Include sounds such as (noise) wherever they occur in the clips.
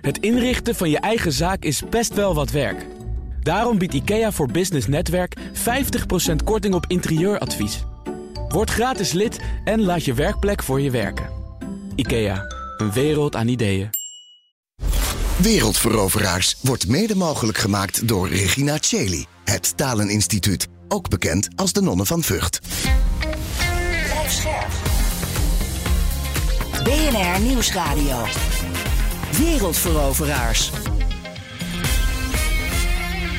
Het inrichten van je eigen zaak is best wel wat werk. Daarom biedt IKEA voor Business Netwerk 50% korting op interieuradvies. Word gratis lid en laat je werkplek voor je werken. IKEA, een wereld aan ideeën. Wereldveroveraars wordt mede mogelijk gemaakt door Regina Cheli, het Taleninstituut, ook bekend als de Nonnen van Vught. BNR Nieuwsradio. Wereldveroveraars.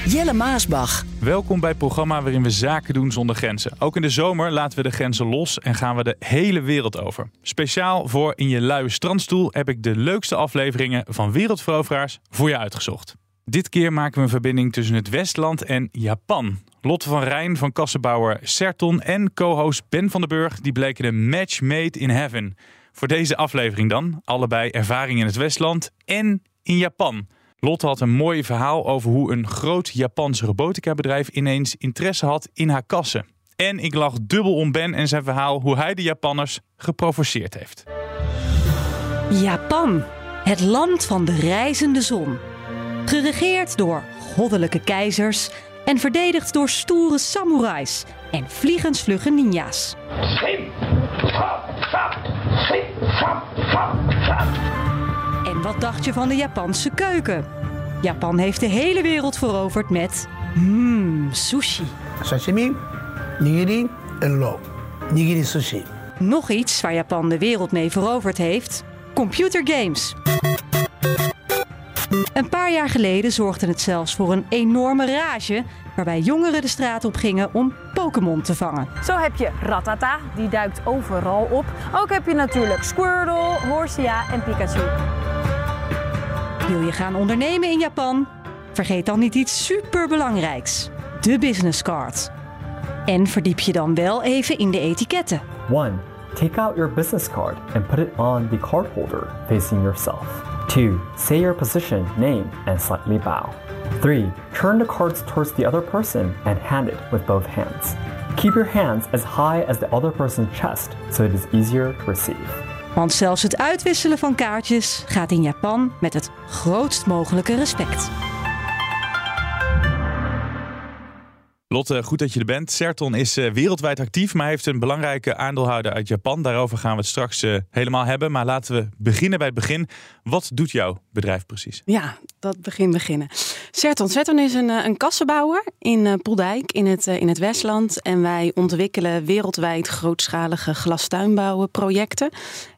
Jelle Maasbach. Welkom bij het programma waarin we zaken doen zonder grenzen. Ook in de zomer laten we de grenzen los en gaan we de hele wereld over. Speciaal voor In je luie strandstoel heb ik de leukste afleveringen van Wereldveroveraars voor je uitgezocht. Dit keer maken we een verbinding tussen het Westland en Japan. Lotte van Rijn van kassenbouwer Serton en co-host Ben van den Burg die bleken een match made in heaven. Voor deze aflevering dan, allebei ervaring in het Westland en in Japan. Lotte had een mooi verhaal over hoe een groot Japans robotica bedrijf ineens interesse had in haar kassen. En ik lag dubbel om Ben en zijn verhaal hoe hij de Japanners geprovoceerd heeft. Japan, het land van de reizende zon. Geregeerd door goddelijke keizers en verdedigd door stoere samurais en vliegensvlugge ninja's. En wat dacht je van de Japanse keuken? Japan heeft de hele wereld veroverd met mmm, sushi. Sashimi, nigiri en ro. Nigiri sushi. Nog iets waar Japan de wereld mee veroverd heeft: computergames. Een paar jaar geleden zorgde het zelfs voor een enorme rage waarbij jongeren de straat op gingen om Pokémon te vangen. Zo heb je Rattata, die duikt overal op. Ook heb je natuurlijk Squirtle, Horsia en Pikachu. Wil je gaan ondernemen in Japan? Vergeet dan niet iets superbelangrijks: de business card. En verdiep je dan wel even in de etiketten. 1. Take out your business card and put it on the card holder facing yourself. 2. Say your position, name, and slightly bow. 3. Turn the cards towards the other person and hand it with both hands. Keep your hands as high as the other person's chest so it is easier to receive. Want zelfs het uitwisselen van kaartjes gaat in Japan met het grootst mogelijke respect. Lotte, goed dat je er bent. Serton is eh, wereldwijd actief, maar heeft een belangrijke aandeelhouder uit Japan. Daarover gaan we het straks eh, helemaal hebben. Maar laten we beginnen bij het begin. Wat doet jouw bedrijf precies? Ja, dat begin beginnen. Serton. Serton is een, eh, een kassenbouwer in uh, Poeldijk in het, in het Westland. En wij ontwikkelen wereldwijd grootschalige glastuinbouwprojecten.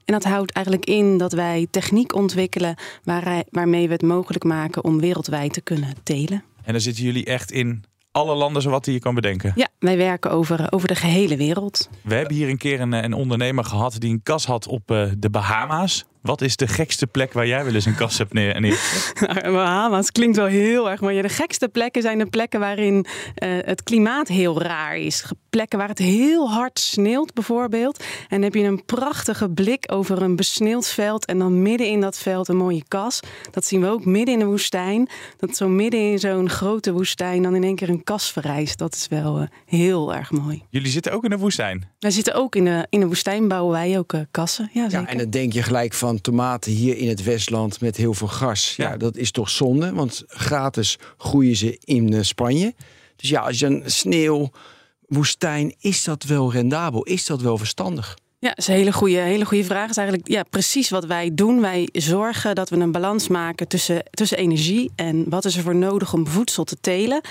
En dat houdt eigenlijk in dat wij techniek ontwikkelen waar, waarmee we het mogelijk maken om wereldwijd te kunnen telen. En dan zitten jullie echt in alle landen zowat die je kan bedenken. Ja, wij werken over, over de gehele wereld. We hebben hier een keer een, een ondernemer gehad die een kas had op uh, de Bahama's. Wat is de gekste plek waar jij wel eens een kas hebt neer? neer? (laughs) nou, Bahama's klinkt wel heel erg, maar de gekste plekken zijn de plekken waarin uh, het klimaat heel raar is. Plekken waar het heel hard sneeuwt bijvoorbeeld. En dan heb je een prachtige blik over een besneeuwd veld en dan midden in dat veld een mooie kas. Dat zien we ook midden in de woestijn. Dat zo midden in zo'n grote woestijn dan in één keer een kas verrijst. Dat is wel uh, heel erg mooi. Jullie zitten ook in de woestijn? Wij zitten ook in de, in de woestijn, bouwen wij ook uh, kassen. Ja, zeker. ja, en dan denk je gelijk van tomaten hier in het Westland met heel veel gras. Ja, ja dat is toch zonde, want gratis groeien ze in uh, Spanje. Dus ja, als je een sneeuwwoestijn, is dat wel rendabel? Is dat wel verstandig? Ja, dat is een hele goede, hele goede vraag. is eigenlijk ja, precies wat wij doen. Wij zorgen dat we een balans maken tussen, tussen energie en wat is er voor nodig om voedsel te telen.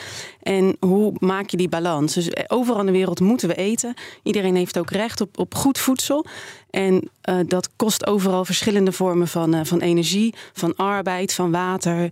En hoe maak je die balans? Dus overal in de wereld moeten we eten. Iedereen heeft ook recht op, op goed voedsel. En uh, dat kost overal verschillende vormen van, uh, van energie, van arbeid, van water.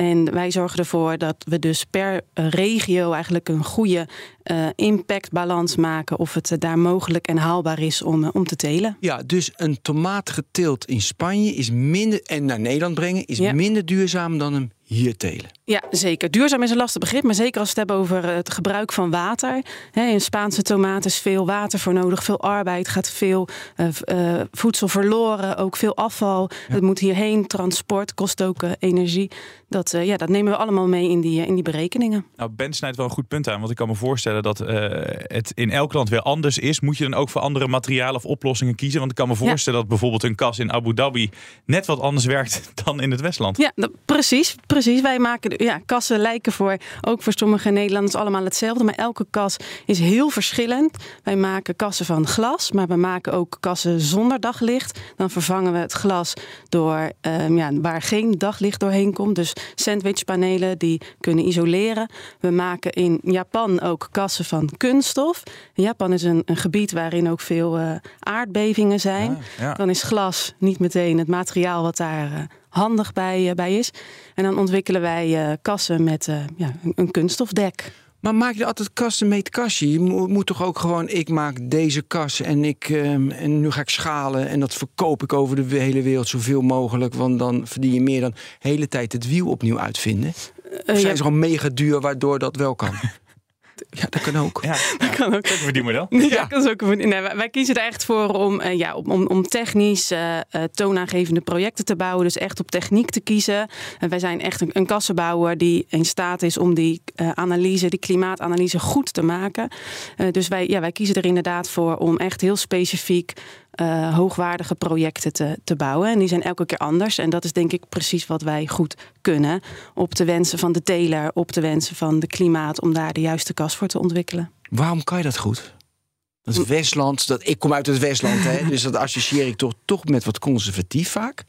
En wij zorgen ervoor dat we dus per regio eigenlijk een goede uh, impactbalans maken. Of het daar mogelijk en haalbaar is om, om te telen. Ja, dus een tomaat geteeld in Spanje is minder. en naar Nederland brengen is ja. minder duurzaam dan hem hier telen. Ja, zeker. Duurzaam is een lastig begrip, maar zeker als we het hebben over het gebruik van water. in Spaanse tomaten is veel water voor nodig, veel arbeid, gaat veel uh, voedsel verloren, ook veel afval. Het moet hierheen, transport, kost ook uh, energie. Dat, ja, dat nemen we allemaal mee in die, in die berekeningen. Nou, Ben snijdt wel een goed punt aan, want ik kan me voorstellen dat het in elk land weer anders is. Moet je dan ook voor andere materialen of oplossingen kiezen? Want ik kan me voorstellen dat bijvoorbeeld een kas in Abu Dhabi net wat anders werkt (laughs) dan in het Westland. Ja, dat, precies, precies. Wij maken ja, kassen lijken voor, ook voor sommige Nederlanders allemaal hetzelfde. Maar elke kas is heel verschillend. Wij maken kassen van glas, maar we maken ook kassen zonder daglicht. Dan vervangen we het glas door um, ja, waar geen daglicht doorheen komt. Dus sandwichpanelen die kunnen isoleren. We maken in Japan ook kassen van kunststof. Japan is een, een gebied waarin ook veel uh, aardbevingen zijn. Ah, ja. Dan is glas niet meteen het materiaal wat daar uh, handig bij, uh, bij is. En dan ontwikkelen wij uh, kassen met uh, ja, een kunststofdek. Maar maak je altijd kassen met kastje? Je moet, toch ook gewoon, ik maak deze kas en, ik, um, en nu ga ik schalen en dat verkoop ik over de hele wereld zoveel mogelijk, want dan verdien je meer dan de hele tijd het wiel opnieuw uitvinden. Of zijn ja. ze gewoon mega duur waardoor dat wel kan? (laughs) Ja, dat kan ook. Ja, (laughs) dat kan ook. Dat verdienmodel. Ja, ja. dat is ook een nee, wij kiezen er echt voor om, uh, ja, om, om technisch uh, uh, toonaangevende projecten te bouwen. Dus echt op techniek te kiezen. En wij zijn echt een, een kassenbouwer die in staat is om die analyse, die klimaatanalyse goed te maken. dus wij, ja, wij kiezen er inderdaad voor om echt heel specifiek uh, hoogwaardige projecten te, te bouwen. En die zijn elke keer anders. En dat is denk ik precies wat wij goed kunnen. Op de wensen van de teler, op de wensen van de klimaat, om daar de juiste kas voor te ontwikkelen. Waarom kan je dat goed? Dat is Westland. Dat, ik kom uit het Westland, hè, dus dat associeer ik toch, toch met wat conservatief vaak.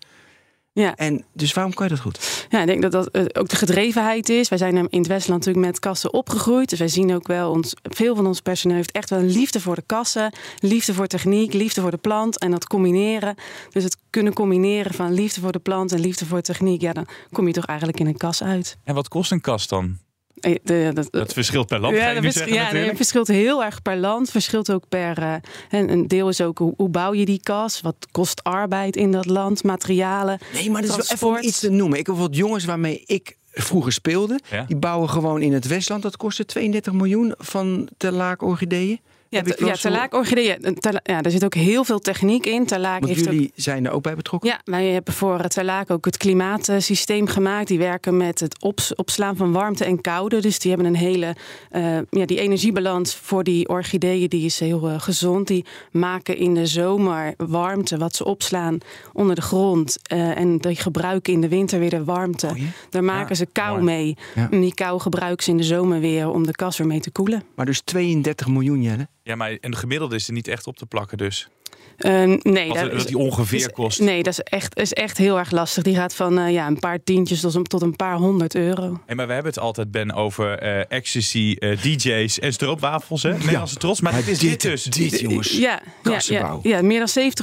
Ja. En dus waarom kan je dat goed? Ja, ik denk dat dat uh, ook de gedrevenheid is. Wij zijn in het Westland natuurlijk met kassen opgegroeid. Dus wij zien ook wel, ons, veel van ons personeel heeft echt wel een liefde voor de kassen. Liefde voor techniek, liefde voor de plant. En dat combineren. Dus het kunnen combineren van liefde voor de plant en liefde voor techniek. Ja, dan kom je toch eigenlijk in een kas uit. En wat kost een kas dan? Eh, de, dat, dat, verschilt per land. Ja, dat zeggen, ja het verschilt heel erg per land. Verschilt ook per. Uh, een deel is ook hoe, hoe, bouw je die kas? Wat kost arbeid in dat land? Materialen. Nee, maar dat is wel even iets te noemen. Ik heb wat jongens waarmee ik vroeger speelde. Ja? Die bouwen gewoon in het Westland. Dat kostte 32 miljoen van de laak orchideeën. Ja, te, ja terlaakorchideeën. Ja, er zit ook heel veel techniek in. Terlaak heeft jullie zijn er ook bij betrokken? Ja, wij hebben voor Terlaak ook het klimaatsysteem gemaakt. Die werken met het ops, opslaan van warmte en koude. Dus die hebben een hele... Uh, ja, die energiebalans voor die orchideeën die is heel uh, gezond. Die maken in de zomer warmte, wat ze opslaan onder de grond. Uh, en die gebruiken in de winter weer de warmte. Oh, ja? Daar maken ja, ze kou mee. Ja. En die kou gebruiken ze in de zomer weer om de kas weer mee te koelen. Maar dus 32 miljoen, Jelle? Ja, maar en de gemiddelde is er niet echt op te plakken dus. Uh, nee, Wat, dat, die ongeveer is, kost. Nee, dat is echt, is echt heel erg lastig. Die gaat van uh, ja, een paar tientjes tot, tot een paar honderd euro. Hey, maar we hebben het altijd, Ben, over uh, ecstasy, DJ's en stroopwafels. Hè? Nederlandse ja. trots. Maar, maar dit is dit dus. Dit, jongens. Ja, ja, ja, ja, meer dan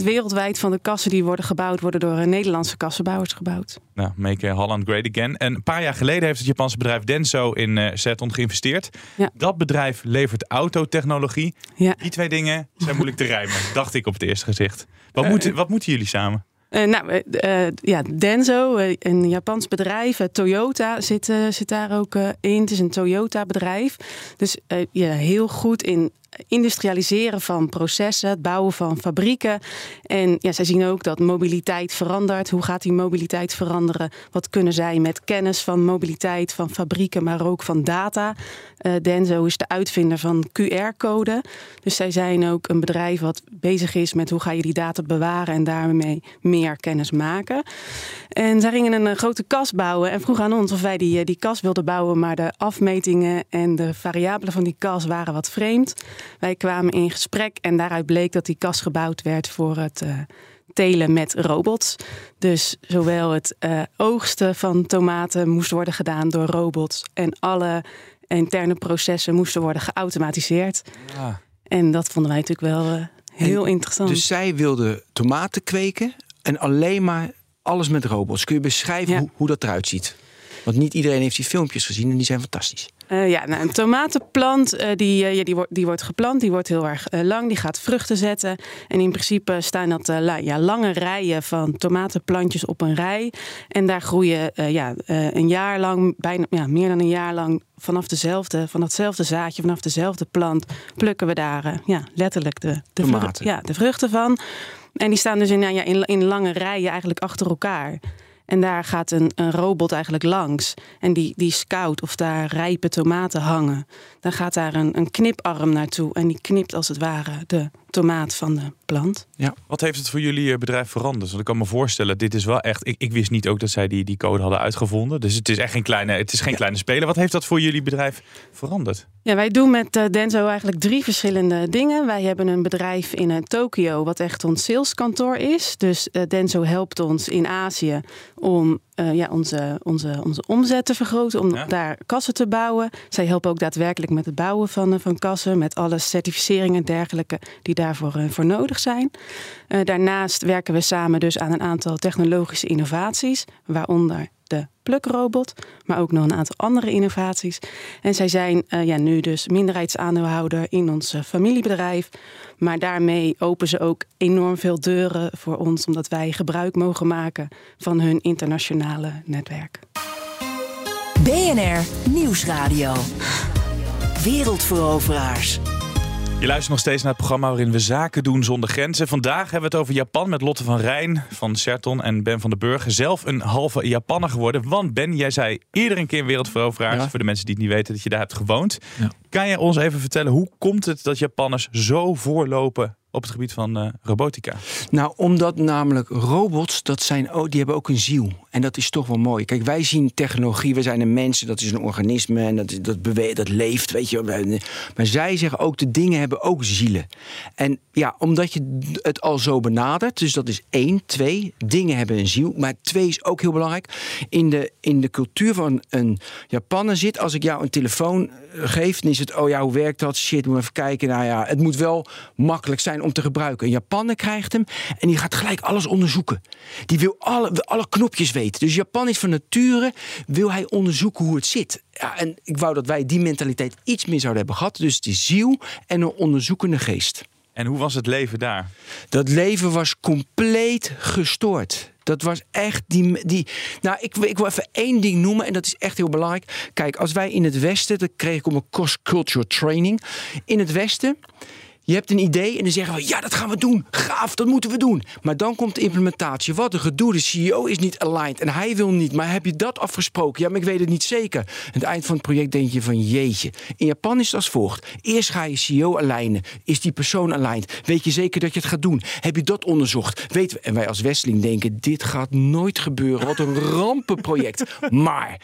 70% wereldwijd van de kassen die worden gebouwd... worden door Nederlandse kassenbouwers gebouwd. Nou, make Holland great again. En een paar jaar geleden heeft het Japanse bedrijf Denso in uh, Zeton geïnvesteerd. Ja. Dat bedrijf levert autotechnologie. Ja. Die twee dingen zijn moeilijk te rijmen, (laughs) dacht ik op het eerste gezicht. Wat, uh, moeten, wat moeten jullie samen? Uh, nou, uh, ja, Denso, een Japans bedrijf. Toyota zit, zit daar ook in. Het is een Toyota-bedrijf. Dus ja, heel goed in industrialiseren van processen, het bouwen van fabrieken. En ja, zij zien ook dat mobiliteit verandert. Hoe gaat die mobiliteit veranderen? Wat kunnen zij met kennis van mobiliteit, van fabrieken, maar ook van data? Uh, Denso is de uitvinder van QR-code. Dus zij zijn ook een bedrijf wat bezig is met hoe ga je die data bewaren en daarmee meer kennis maken. En zij gingen een grote kas bouwen en vroegen aan ons of wij die, die kas wilden bouwen, maar de afmetingen en de variabelen van die kas waren wat vreemd. Wij kwamen in gesprek en daaruit bleek dat die kas gebouwd werd voor het uh, telen met robots. Dus zowel het uh, oogsten van tomaten moest worden gedaan door robots en alle interne processen moesten worden geautomatiseerd. Ja. En dat vonden wij natuurlijk wel uh, heel en, interessant. Dus zij wilden tomaten kweken en alleen maar alles met robots. Kun je beschrijven ja. hoe, hoe dat eruit ziet? Want niet iedereen heeft die filmpjes gezien en die zijn fantastisch. Uh, ja, nou, een tomatenplant uh, die, uh, ja, die, wordt, die wordt geplant, die wordt heel erg lang, die gaat vruchten zetten. En in principe staan dat ja, lange rijen van tomatenplantjes op een rij. En daar groeien ja, een jaar lang, bijna ja, meer dan een jaar lang, vanaf, dezelfde, van datzelfde zaadje, vanaf dezelfde plant, plukken we daar ja, letterlijk de, de, vruchten, ja, de vruchten van. En die staan dus in, ja, in, in lange rijen eigenlijk achter elkaar. En daar gaat een, een robot eigenlijk langs. En die, die scout of daar rijpe tomaten hangen. Dan gaat daar een, een kniparm naartoe. En die knipt als het ware de tomaat van de plant. Ja. Wat heeft het voor jullie eh, bedrijf veranderd? Want ik kan me voorstellen, dit is wel echt. Ik, ik wist niet ook dat zij die, die code hadden uitgevonden. Dus het is echt geen kleine, het is geen kleine speler. Wat heeft dat voor jullie bedrijf veranderd? Ja, wij doen met uh, Denso eigenlijk drie verschillende dingen. Wij hebben een bedrijf in uh, Tokio, wat echt ons saleskantoor is. Dus Denso helpt ons in Azië om ja, onze, onze, onze omzet te vergroten, om daar kassen te bouwen. Zij helpen ook daadwerkelijk met het bouwen van, van kassen, met alle certificeringen en dergelijke die daarvoor voor nodig zijn. daarnaast werken we samen dus aan een aantal technologische innovaties, waaronder de plukrobot, maar ook nog een aantal andere innovaties. En zij zijn uh, ja, nu dus minderheidsaandeelhouder in ons familiebedrijf. Maar daarmee openen ze ook enorm veel deuren voor ons, omdat wij gebruik mogen maken van hun internationale netwerk. BNR Nieuwsradio. Wereldveroveraars. Je luistert nog steeds naar het programma waarin we zaken doen zonder grenzen. Vandaag hebben we het over Japan met Lotte van Rijn van Serton en Ben van den Burg. Zelf een halve Japanner geworden. Want Ben, jij zei eerder een keer wereldveroveraars. Voor de mensen die het niet weten dat je daar hebt gewoond. Ja. Kan je ons even vertellen, hoe komt het dat Japanners zo voorlopen op het gebied van uh, robotica? Nou, omdat namelijk robots, dat zijn, oh, die hebben ook een ziel. En dat is toch wel mooi. Kijk, wij zien technologie, we zijn een mensen, dat is een organisme en dat, dat beweegt, dat leeft, weet je. Maar zij zeggen ook, de dingen hebben ook zielen. En ja, omdat je het al zo benadert, dus dat is één, twee, dingen hebben een ziel. Maar twee is ook heel belangrijk. In de, in de cultuur van een Japaner zit, als ik jou een telefoon eh, geef, dan is het, oh ja, hoe werkt dat? Shit, moet even kijken. Nou ja, het moet wel makkelijk zijn om te gebruiken. Een Japaner krijgt hem en die gaat gelijk alles onderzoeken. Die wil alle, alle knopjes weten. Dus Japan is van nature, wil hij onderzoeken hoe het zit. Ja, en ik wou dat wij die mentaliteit iets meer zouden hebben gehad. Dus die ziel en een onderzoekende geest. En hoe was het leven daar? Dat leven was compleet gestoord. Dat was echt die. die nou, ik, ik wil even één ding noemen en dat is echt heel belangrijk. Kijk, als wij in het Westen, dat kreeg ik op een cross culture training. In het Westen je hebt een idee en dan zeggen we, ja, dat gaan we doen. Gaaf, dat moeten we doen. Maar dan komt de implementatie. Wat een gedoe, de CEO is niet aligned en hij wil niet. Maar heb je dat afgesproken? Ja, maar ik weet het niet zeker. Aan het eind van het project denk je van, jeetje. In Japan is het als volgt. Eerst ga je CEO alignen. Is die persoon aligned? Weet je zeker dat je het gaat doen? Heb je dat onderzocht? Weten we, en wij als Westling denken, dit gaat nooit gebeuren. Wat een rampenproject. maar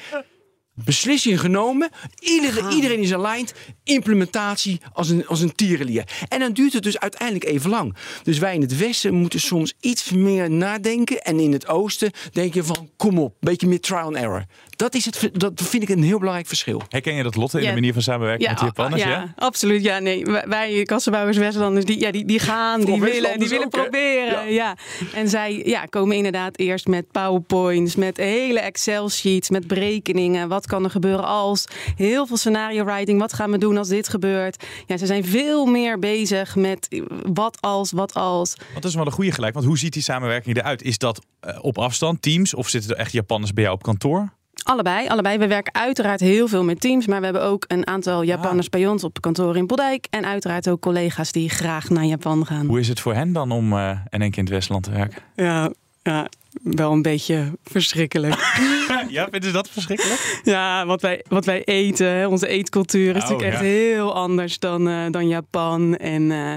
beslissing genomen. Iedereen, iedereen is aligned. Implementatie als een, als een tierenlier. En dan duurt het dus uiteindelijk even lang. Dus wij in het westen moeten soms iets meer nadenken. En in het oosten denk je van kom op, beetje meer trial and error. Dat, is het, dat vind ik een heel belangrijk verschil. Herken je dat, Lotte, in de manier van samenwerken met de Japanners? Ja, ja, absoluut. Ja, nee, wij kassenbouwers Westlanders, die, ja, die, die gaan, die willen, die willen proberen. Ja. En zij ja, komen inderdaad eerst met powerpoints, met hele Excel-sheets, met berekeningen. Wat kan er gebeuren als? Heel veel scenario writing. Wat gaan we doen als dit gebeurt? Ja, ze zijn veel meer bezig met wat als, wat als. Want dat is wel een goede gelijk. Want hoe ziet die samenwerking eruit? Is dat eh, op afstand, teams, of zitten er echt Japanners bij jou op kantoor? Allebei, allebei. We werken uiteraard heel veel met teams, maar we hebben ook een aantal Japanners bij ons op kantoor in Boldijk. En uiteraard ook collega's die graag naar Japan gaan. Hoe is het voor hen dan om uh, in één keer in het Westland te werken? Ja, ja, wel een beetje verschrikkelijk. (laughs) ja, vinden ze dat verschrikkelijk? Ja, wat wij, wat wij eten, onze eetcultuur is oh, natuurlijk echt heel anders dan, uh, dan Japan. En uh,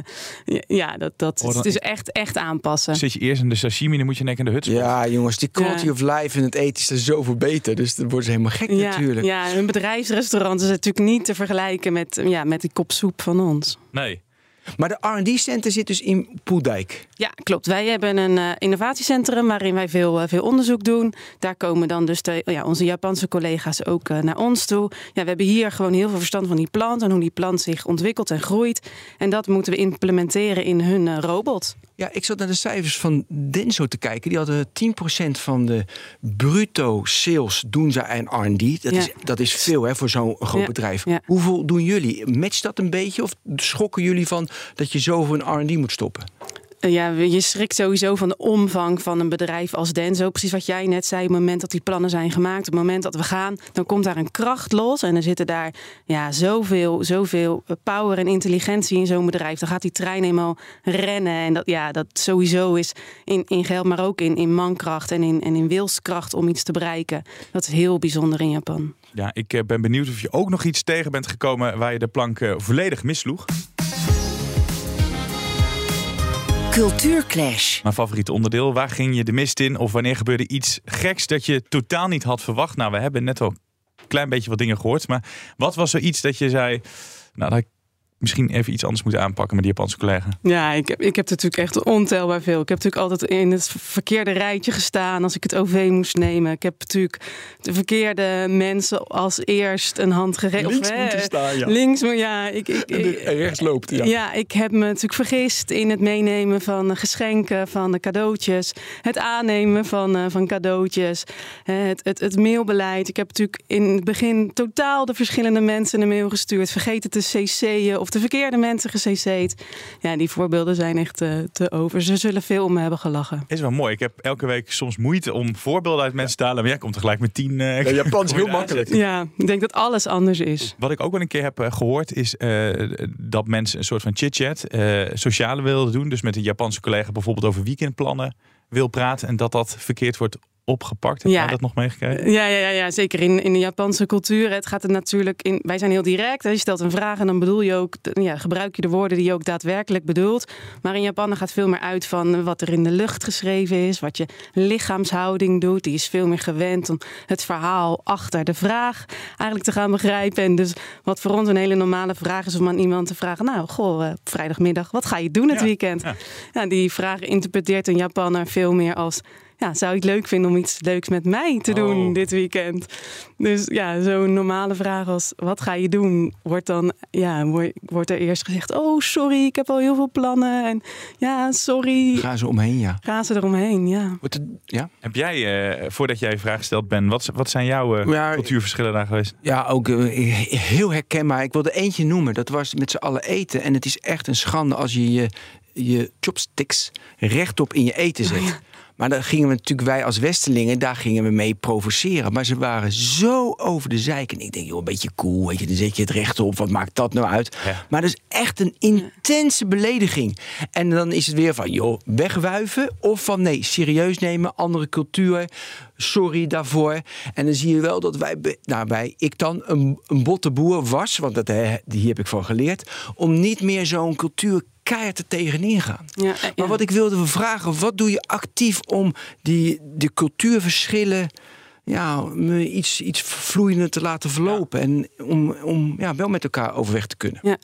ja, dat, dat oh, is dus echt, echt aanpassen. Zit je eerst in de sashimi, dan moet je nek in de hut Ja, jongens, die quality ja. of life en het eten is er zoveel beter. Dus dan worden ze helemaal gek ja, natuurlijk. Ja, een bedrijfsrestaurant is natuurlijk niet te vergelijken met, ja, met die kop soep van ons. Nee. Maar de R&D-center zit dus in Poeldijk. Ja, klopt. Wij hebben een uh, innovatiecentrum waarin wij veel, uh, veel onderzoek doen. Daar komen dan dus de, ja, onze Japanse collega's ook uh, naar ons toe. Ja, we hebben hier gewoon heel veel verstand van die plant en hoe die plant zich ontwikkelt en groeit. En dat moeten we implementeren in hun robot. Ja, ik zat naar de cijfers van Denso te kijken. Die hadden 10% van de bruto sales doen ze aan R&D. Dat, ja. is, dat is veel hè, voor zo'n groot ja. bedrijf. Ja. Hoeveel doen jullie? Matcht dat een beetje? Of schokken jullie van dat je zoveel in R&D moet stoppen? Ja, je schrikt sowieso van de omvang van een bedrijf als Denso. Precies wat jij net zei, op het moment dat die plannen zijn gemaakt, op het moment dat we gaan, dan komt daar een kracht los. En er zitten daar ja, zoveel, zoveel power en intelligentie in zo'n bedrijf. Dan gaat die trein eenmaal rennen. En dat, ja, dat sowieso is in, in geld, maar ook in, in mankracht en in, en in wilskracht om iets te bereiken. Dat is heel bijzonder in Japan. Ja, ik ben benieuwd of je ook nog iets tegen bent gekomen waar je de plank volledig missloeg. Cultuurclash. Mijn favoriete onderdeel. Waar ging je de mist in? Of wanneer gebeurde iets geks dat je totaal niet had verwacht? Nou, we hebben net al een klein beetje wat dingen gehoord. Maar wat was er iets dat je zei... Nou, dat misschien even iets anders moeten aanpakken met die Japanse collega? Ja, ik heb, ik heb natuurlijk echt ontelbaar veel. Ik heb natuurlijk altijd in het verkeerde rijtje gestaan als ik het OV moest nemen. Ik heb natuurlijk de verkeerde mensen als eerst een hand gegeven. Links moeten staan, ja. Links, ja. Ik, ik, ik, rechts loopt, ja. Ja, ik heb me natuurlijk vergist in het meenemen van geschenken, van de cadeautjes. Het aannemen van, uh, van cadeautjes. Het, het, het mailbeleid. Ik heb natuurlijk in het begin totaal de verschillende mensen een mail gestuurd. Vergeten te cc'en of de verkeerde mensen gecC'd. Ja, die voorbeelden zijn echt uh, te over. Ze zullen veel om me hebben gelachen. Is wel mooi. Ik heb elke week soms moeite om voorbeelden uit mensen te halen. Maar jij komt tegelijk met tien. Uh, ja, Japans (laughs) heel makkelijk. Ja, ik denk dat alles anders is. Wat ik ook wel een keer heb gehoord is uh, dat mensen een soort van chit-chat, sociale wilden doen. Dus met een Japanse collega bijvoorbeeld over weekendplannen wil praten. En dat dat verkeerd wordt opgepakt. Heb ja. dat nog meegekregen? Ja, ja, ja, ja, zeker. In, in de Japanse cultuur. Het gaat er natuurlijk in. Wij zijn heel direct. Je stelt een vraag en dan bedoel je ook. Ja, gebruik je de woorden die je ook daadwerkelijk bedoelt. Maar in Japan gaat veel meer uit van wat er in de lucht geschreven is. Wat je lichaamshouding doet. Die is veel meer gewend om het verhaal achter de vraag eigenlijk te gaan begrijpen. En dus wat voor ons een hele normale vraag is om aan iemand te vragen. Nou, goh, uh, vrijdagmiddag, wat ga je doen het weekend? Ja. die vraag interpreteert een Japaner veel meer als ja, zou ik het leuk vinden om iets leuks met mij te doen oh. dit weekend? Dus ja, zo'n normale vraag als wat ga je doen, wordt dan, ja, wordt er eerst gezegd, oh sorry, ik heb al heel veel plannen. En ja, sorry. Gaan ze omheen, ja. Gaan ze eromheen, ja. Het, ja. Heb jij, uh, voordat jij je vraag stelt, Ben, wat, wat zijn jouw uh, ja, cultuurverschillen daar geweest? Ja, ook uh, heel herkenbaar. Ik wilde eentje noemen, dat was met z'n allen eten. En het is echt een schande als je je, je chopsticks rechtop in je eten zet. Oh, maar daar gingen we natuurlijk, wij als Westelingen, daar gingen we mee provoceren. Maar ze waren zo over de zijk. En ik denk, joh, een beetje cool, weet je, dan zet je het rechtop. Wat maakt dat nou uit? Maar dat is echt een intense belediging. En dan is het weer van, joh, wegwuiven. Of van, nee, serieus nemen, andere cultuur. Sorry daarvoor. En dan zie je wel dat wij, daarbij, ik dan een, een botte boer was. Want dat, die heb ik van geleerd. Om niet meer zo'n cultuur keihard er tegenin gaan. Ja, Maar wat ik wilde vragen, wat doe je actief om die, die cultuurverschillen ja, me iets, iets vloeiender te laten verlopen. En om, om ja, wel met elkaar overweg te kunnen. Ja.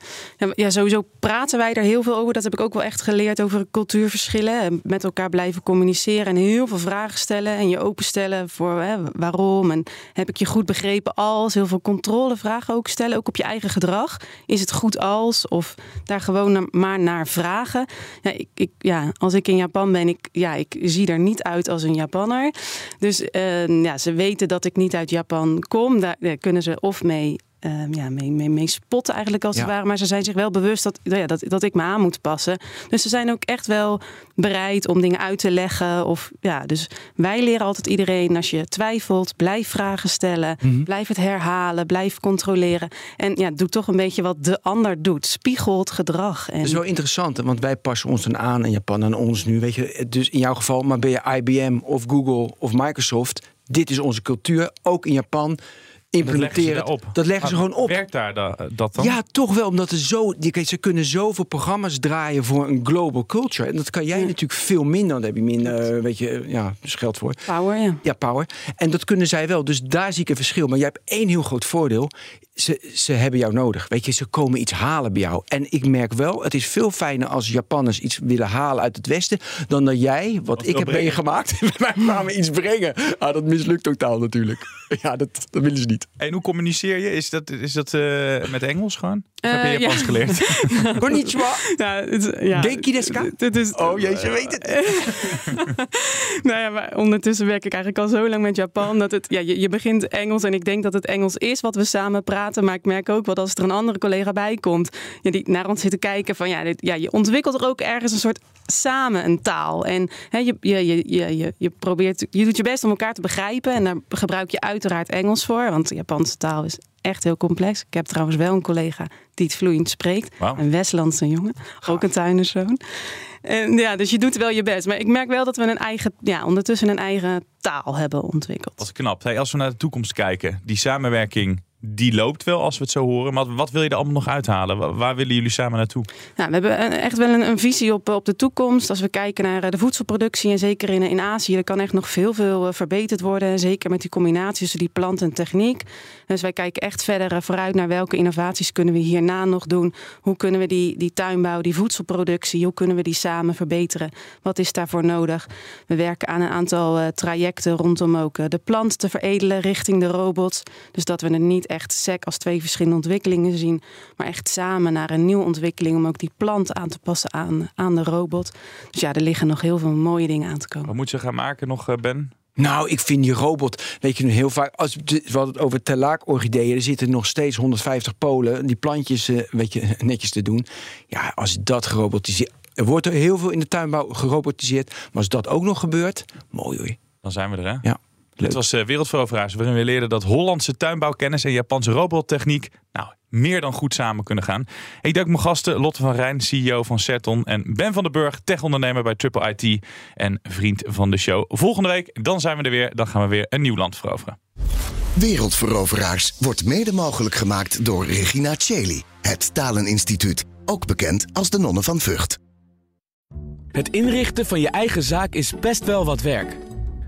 ja, sowieso praten wij er heel veel over. Dat heb ik ook wel echt geleerd over cultuurverschillen. En met elkaar blijven communiceren en heel veel vragen stellen. En je openstellen voor hè, waarom. En heb ik je goed begrepen als. Heel veel controlevragen ook stellen. Ook op je eigen gedrag. Is het goed als? Of daar gewoon maar naar vragen. Ja, ik, ik, ja, als ik in Japan ben, ik, ja, ik zie er niet uit als een Japanner. Dus uh, ja, ze weten dat ik niet uit Japan kom, daar, kunnen ze of mee uh, ja, mee, mee, mee, spotten eigenlijk als het ware. Maar ze zijn zich wel bewust dat, ja, dat, dat ik me aan moet passen. Dus ze zijn ook echt wel bereid om dingen uit te leggen. Of, ja, dus wij leren altijd iedereen, als je twijfelt, blijf vragen stellen. Mhm. Blijf het herhalen, blijf controleren. En ja, doe toch een beetje wat de ander doet. Spiegelt gedrag. En... Dat is wel interessant, want wij passen ons dan aan in Japan aan ons nu. Weet je, dus in jouw geval, maar ben je IBM of Google of Microsoft dit is onze cultuur, ook in Japan. Implementeren. Dat, dat leggen ze gewoon op. Werkt daar dat dan? Ja, toch wel. Omdat er zo, ze kunnen zoveel programma's draaien voor een global culture. En dat kan jij natuurlijk veel minder. Dan heb je minder, weet je, ja, dus geld voor. Power, ja. Ja, power. En dat kunnen zij wel. Dus daar zie ik een verschil. Maar jij hebt één heel groot voordeel. Ze, ze hebben jou nodig. Weet je, ze komen iets halen bij jou. En ik merk wel, het is veel fijner als Japanners iets willen halen uit het Westen. dan dat jij, wat, ik heb brengen. meegemaakt, (laughs) bij mij kwamen iets brengen. Ah, dat mislukt totaal natuurlijk. (laughs) Ja, dat, dat willen ze niet. En hoe communiceer je? Is dat, is dat eh, met Engels gewoon? Heb je Eh, Japans ja. geleerd? (laughs) Konnichiwa. Ja, het, ja. Dit is, Oh jezus, je weet het. nou ja, maar ondertussen werk ik eigenlijk al zo lang met Japan dat het, ja, je, je begint Engels en ik denk dat het Engels is wat we samen praten. Maar ik merk ook wel dat als er een andere collega bij komt, ja, die naar ons zit te kijken van ja, dit, ja, je ontwikkelt er ook ergens een soort samen een taal. En hè, je, je, je, je, je, je probeert, je doet je best om elkaar te begrijpen en daar gebruik je uiteraard Engels voor, want de Japanse taal is echt heel complex. Ik heb trouwens wel een collega die het vloeiend spreekt. Een Westlandse jongen, ook een tuinerszoon. En ja, dus je doet wel je best. Maar ik merk wel dat we een eigen, ja, ondertussen een eigen taal hebben ontwikkeld. Wat knap. Hey, als we naar de toekomst kijken, die samenwerking die loopt wel als we het zo horen. Maar wat wil je er allemaal nog uithalen? Wa- Waar willen jullie samen naartoe? Nou, we hebben echt wel een, een visie op, op de toekomst. Als we kijken naar eh, de voedselproductie en zeker in, in Azië, er kan echt nog veel, veel eh, verbeterd worden. Zeker met die combinatie tussen die plant en techniek. Dus wij kijken echt verder eh, vooruit naar welke innovaties kunnen we hierna nog doen. Hoe kunnen we die, die tuinbouw, die voedselproductie, hoe kunnen we die samen verbeteren? Wat is daarvoor nodig? We werken aan een aantal trajecten rondom ook de plant te veredelen richting de robots. Dus dat we het niet echt sec als twee verschillende ontwikkelingen zien, maar echt samen naar een nieuwe ontwikkeling om ook die plant aan te passen aan, aan de robot. Dus ja, er liggen nog heel veel mooie dingen aan te komen. Wat moet je gaan maken nog, eh, Ben? Nou, ik vind die robot, weet je nu heel vaak, als we hadden het over telaak-orchideeën, er zitten nog steeds 150 polen, die plantjes, eh, weet je, (laughs) netjes te doen. Ja, als dat gerobotiseerd, er wordt er heel veel in de tuinbouw gerobotiseerd, maar als dat ook nog gebeurt, mooi hoor. Dan zijn we er, hè? Ja. Dit was uh, Wereldveroveraars, waarin we leerden dat Hollandse tuinbouwkennis en Japanse robottechniek nou, meer dan goed samen kunnen gaan. Ik dank mijn gasten Lotte van Rijn, CEO van Certon en Ben van den Burg, techondernemer bij Triple IT en vriend van de show. Volgende week, dan zijn we er weer. Dan gaan we weer een nieuw land veroveren. Wereldveroveraars wordt mede mogelijk gemaakt door Regina Cheli, het Taleninstituut, ook bekend als de Nonnen van Vught. Het inrichten van je eigen zaak is best wel wat werk.